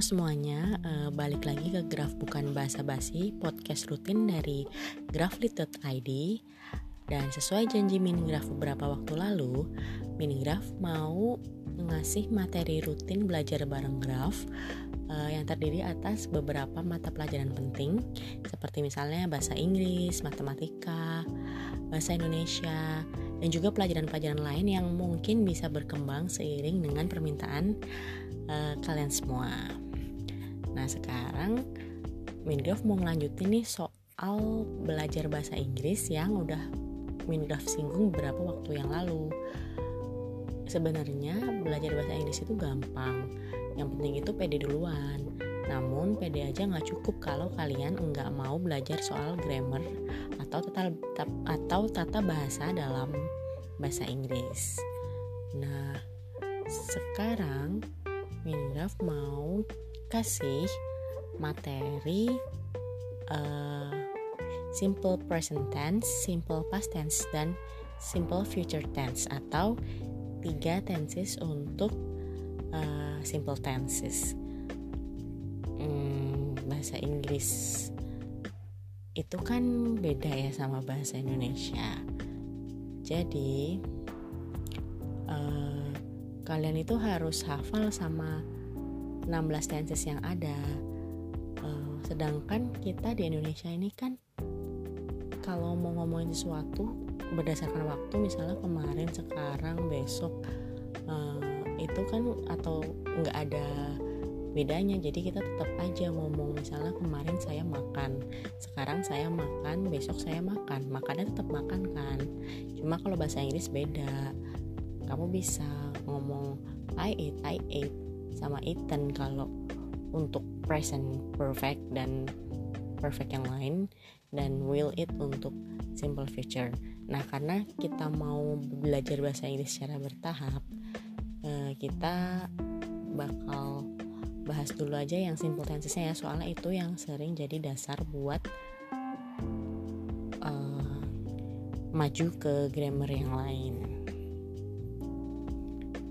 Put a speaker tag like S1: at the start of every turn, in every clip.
S1: Semuanya, uh, balik lagi ke Graf Bukan Bahasa Basi, podcast rutin dari graflit.id Dan sesuai janji Minigraf beberapa waktu lalu, Minigraf mau mengasih materi rutin belajar bareng Graf uh, yang terdiri atas beberapa mata pelajaran penting seperti misalnya bahasa Inggris, matematika, bahasa Indonesia, dan juga pelajaran-pelajaran lain yang mungkin bisa berkembang seiring dengan permintaan uh, kalian semua. Nah sekarang Mingraf mau ngelanjutin nih soal belajar bahasa Inggris yang udah Mingraf singgung beberapa waktu yang lalu. Sebenarnya belajar bahasa Inggris itu gampang. Yang penting itu pede duluan. Namun pede aja nggak cukup kalau kalian nggak mau belajar soal grammar atau tata atau tata bahasa dalam bahasa Inggris. Nah, sekarang Mingraf mau kasih materi uh, simple present tense, simple past tense, dan simple future tense atau tiga tenses untuk uh, simple tenses. Hmm, bahasa Inggris itu kan beda ya sama bahasa Indonesia. Jadi uh, kalian itu harus hafal sama 16 tenses yang ada. Uh, sedangkan kita di Indonesia ini kan kalau mau ngomongin sesuatu berdasarkan waktu misalnya kemarin sekarang besok uh, itu kan atau nggak ada bedanya. Jadi kita tetap aja ngomong misalnya kemarin saya makan sekarang saya makan besok saya makan. Makannya tetap makan kan? Cuma kalau bahasa Inggris beda. Kamu bisa ngomong I ate, I ate sama eaten kalau untuk present perfect dan perfect yang lain dan will it untuk simple future. Nah, karena kita mau belajar bahasa Inggris secara bertahap, eh, kita bakal bahas dulu aja yang simple tensesnya ya, soalnya itu yang sering jadi dasar buat uh, maju ke grammar yang lain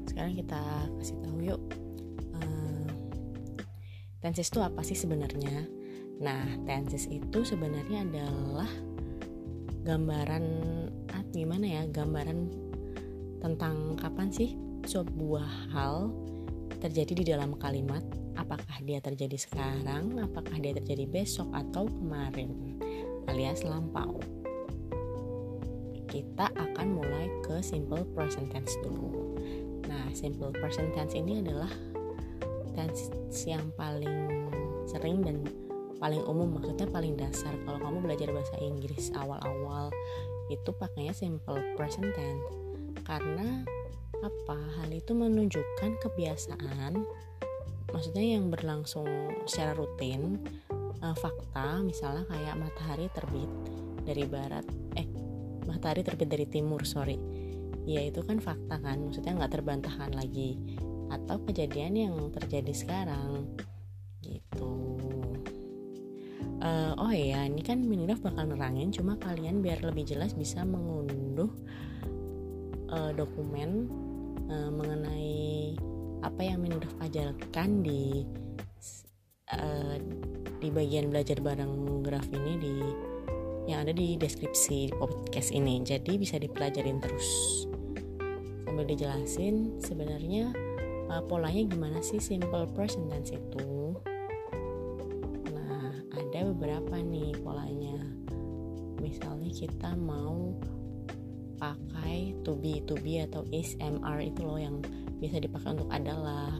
S1: sekarang kita kasih tahu yuk tenses itu apa sih sebenarnya? Nah tenses itu sebenarnya adalah gambaran ah, gimana ya gambaran tentang kapan sih sebuah hal terjadi di dalam kalimat? Apakah dia terjadi sekarang? Apakah dia terjadi besok atau kemarin? Alias lampau. Kita akan mulai ke simple present tense dulu. Simple present tense ini adalah tense yang paling sering dan paling umum maksudnya paling dasar. Kalau kamu belajar bahasa Inggris awal-awal itu pakainya simple present tense. Karena apa? Hal itu menunjukkan kebiasaan maksudnya yang berlangsung secara rutin uh, fakta misalnya kayak matahari terbit dari barat eh matahari terbit dari timur sorry. Ya itu kan fakta kan maksudnya nggak terbantahkan lagi atau kejadian yang terjadi sekarang. Gitu. Uh, oh ya ini kan Mingraf bakal nerangin cuma kalian biar lebih jelas bisa mengunduh uh, dokumen uh, mengenai apa yang Mingraf ajarkan di uh, di bagian belajar bareng graf ini di yang ada di deskripsi podcast ini. Jadi bisa dipelajarin terus. Sambil dijelasin sebenarnya uh, polanya gimana sih? Simple present tense itu. Nah ada beberapa nih polanya. Misalnya kita mau pakai to be to be atau is mr itu loh yang bisa dipakai untuk adalah.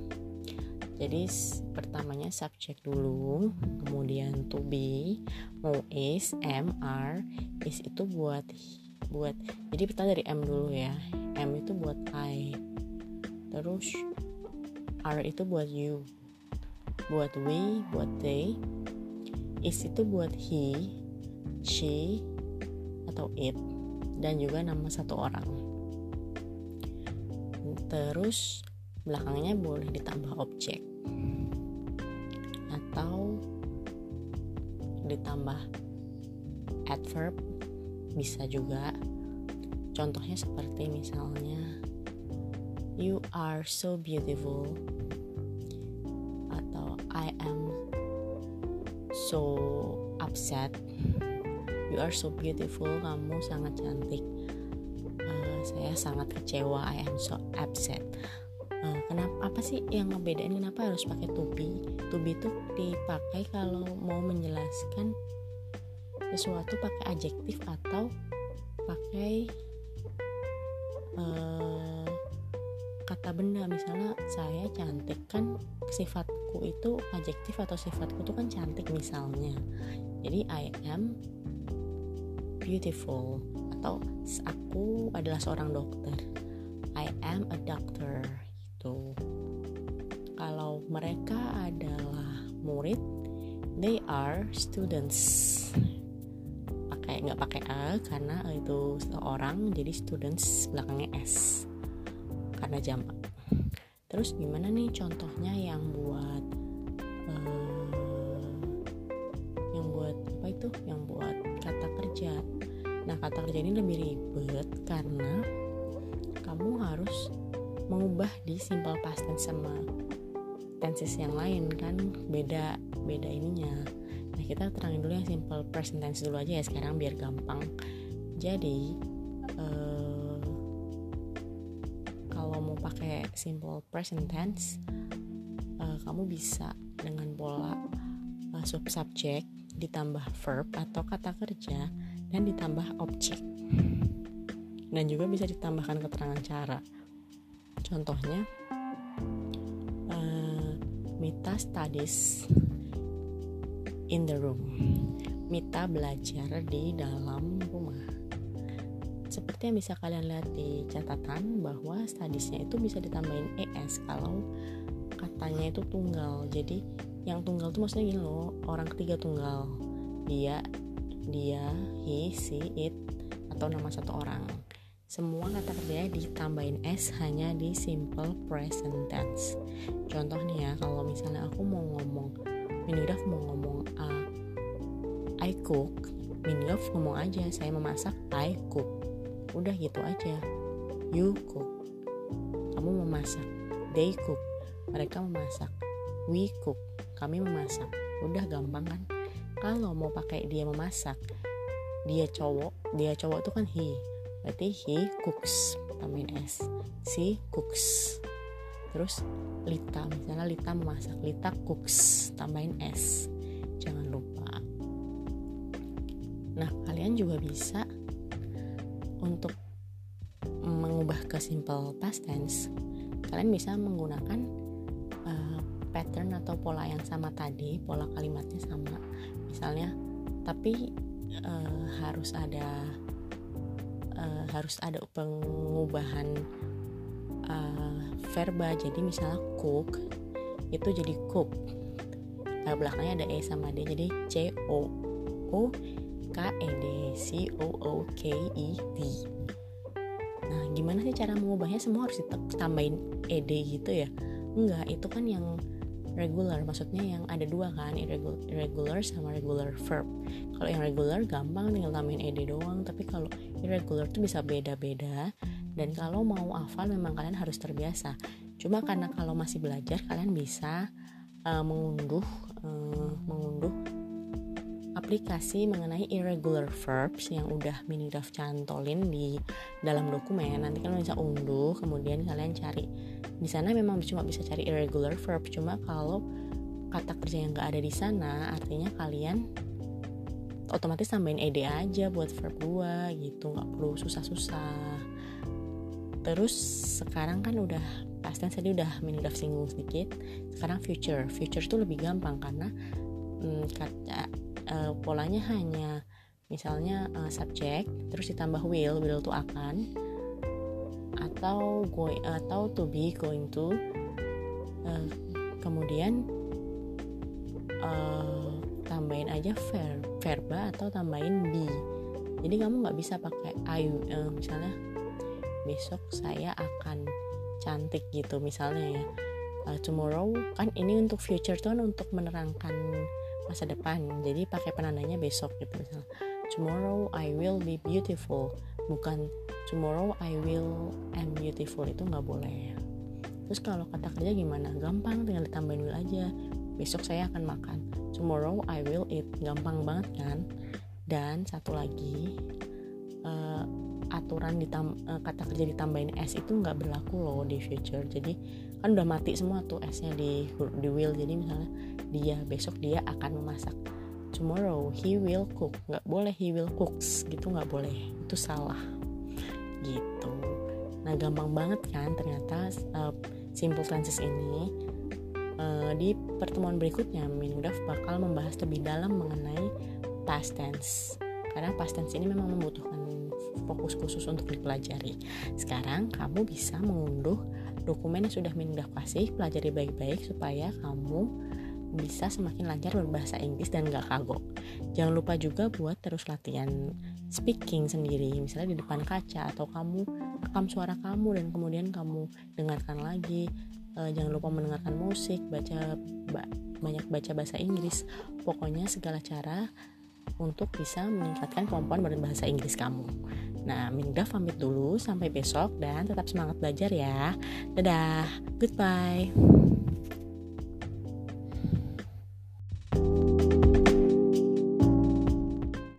S1: Jadi pertamanya subjek dulu kemudian to be mau is mr is itu buat buat jadi pertama dari M dulu ya. M itu buat I. Terus R itu buat you. Buat we buat they. Is itu buat he she atau it. Dan juga nama satu orang. Terus belakangnya boleh ditambah objek. Atau ditambah adverb. Bisa juga. Contohnya seperti misalnya you are so beautiful. Atau I so upset. You are so beautiful. Kamu sangat cantik. Uh, saya sangat kecewa. I am so upset. Uh, kenapa apa sih yang ngebedain kenapa harus pakai to be itu dipakai kalau mau menjelaskan sesuatu pakai adjektif atau pakai uh, kata benda. Misalnya saya cantik kan sifatku itu adjektif atau sifatku itu kan cantik misalnya. Jadi I am beautiful atau aku adalah seorang dokter. I am a doctor itu kalau mereka adalah murid they are students. Pakai nggak pakai a karena itu seorang jadi students belakangnya s karena jamak terus gimana nih contohnya yang buat uh, yang buat apa itu? Yang buat kata kerja. Nah kata kerja ini lebih ribet karena kamu harus mengubah di simple past tense sama tenses yang lain kan. Beda beda ininya. Nah kita terangin dulu yang simple present tense dulu aja ya sekarang biar gampang. Jadi uh, kalau mau pakai simple present tense uh, kamu bisa dengan pola uh, sub subject ditambah verb atau kata kerja dan ditambah objek. Dan juga bisa ditambahkan keterangan cara. Contohnya uh, Mita studies in the room. Mita belajar di dalam seperti yang bisa kalian lihat di catatan bahwa studiesnya itu bisa ditambahin es kalau katanya itu tunggal jadi yang tunggal tuh maksudnya gini loh orang ketiga tunggal dia dia, he, she, it, atau nama satu orang. Semua kata kerjanya ditambahin s hanya di simple present tense. Contoh nih ya, kalau misalnya aku mau ngomong, Miniraf mau ngomong uh, I cook, Miniraf ngomong aja saya memasak, I cook. Udah gitu aja. You cook. Kamu memasak. They cook. Mereka memasak. We cook. Kami memasak. Udah gampang kan? kalau mau pakai dia memasak dia cowok dia cowok itu kan he berarti he cooks tambahin s si cooks terus Lita misalnya Lita memasak Lita cooks tambahin s jangan lupa nah kalian juga bisa untuk mengubah ke simple past tense kalian bisa menggunakan uh, pattern atau pola yang sama tadi pola kalimatnya sama. Misalnya tapi uh, harus ada uh, harus ada pengubahan uh, verba. Jadi misalnya cook itu jadi cook. Uh, belakangnya ada e sama d jadi c o o k e d c o o k i d. Nah gimana sih cara mengubahnya? Semua harus ditambahin ed gitu ya? Enggak itu kan yang regular. Maksudnya yang ada dua kan irregular sama regular verb. Kalau yang regular gampang tinggal tambahin ed doang. Tapi kalau irregular tuh bisa beda-beda. Dan kalau mau hafal memang kalian harus terbiasa. Cuma karena kalau masih belajar kalian bisa uh, mengunduh uh, mengunduh aplikasi mengenai irregular verbs yang udah Minidaf cantolin di dalam dokumen. Nanti kalian bisa unduh kemudian kalian cari. Di sana memang cuma bisa cari irregular verb cuma kalau kata kerja yang gak ada di sana artinya kalian otomatis tambahin ed aja buat verb 2 gitu nggak perlu susah-susah. Terus sekarang kan udah pasti tadi udah Minidaf singgung sedikit sekarang future. Future itu lebih gampang karena hmm, kata uh, polanya hanya misalnya uh, subjek terus ditambah will will itu akan atau going atau to be going to uh, kemudian uh, tambahin aja verb verba atau tambahin be. Jadi kamu nggak bisa pakai I uh, misalnya besok saya akan cantik gitu misalnya ya. Uh, tomorrow kan ini untuk future tuh kan untuk menerangkan masa depan. Jadi pakai penandanya besok gitu misalnya. Tomorrow I will be beautiful. Bukan tomorrow I will am beautiful. Itu nggak boleh. Terus kalau kata kerja gimana? Gampang tinggal ditambahin will aja. Besok saya akan makan. Tomorrow I will eat. Gampang banget kan? Dan satu lagi uh, aturan ditam uh, kata kerja ditambahin s itu nggak berlaku loh di future. Jadi kan udah mati semua tuh s-nya di di will jadi misalnya dia besok dia akan memasak. Tomorrow he will cook. Nggak boleh he will cooks gitu nggak boleh. Itu salah. Gitu. Nah gampang banget kan ternyata uh, simple tenses ini uh, di pertemuan berikutnya Minudaf bakal membahas lebih dalam mengenai past tense. Karena past tense ini memang membutuhkan fokus khusus untuk dipelajari sekarang kamu bisa mengunduh dokumen yang sudah Minudaf kasih pelajari baik-baik supaya kamu bisa semakin lancar berbahasa Inggris dan gak kagok. Jangan lupa juga buat terus latihan speaking sendiri, misalnya di depan kaca atau kamu rekam suara kamu dan kemudian kamu dengarkan lagi. E, jangan lupa mendengarkan musik, baca ba, banyak baca bahasa Inggris. Pokoknya segala cara untuk bisa meningkatkan kemampuan berbahasa Inggris kamu. Nah, Minda pamit dulu sampai besok dan tetap semangat belajar ya. Dadah, goodbye.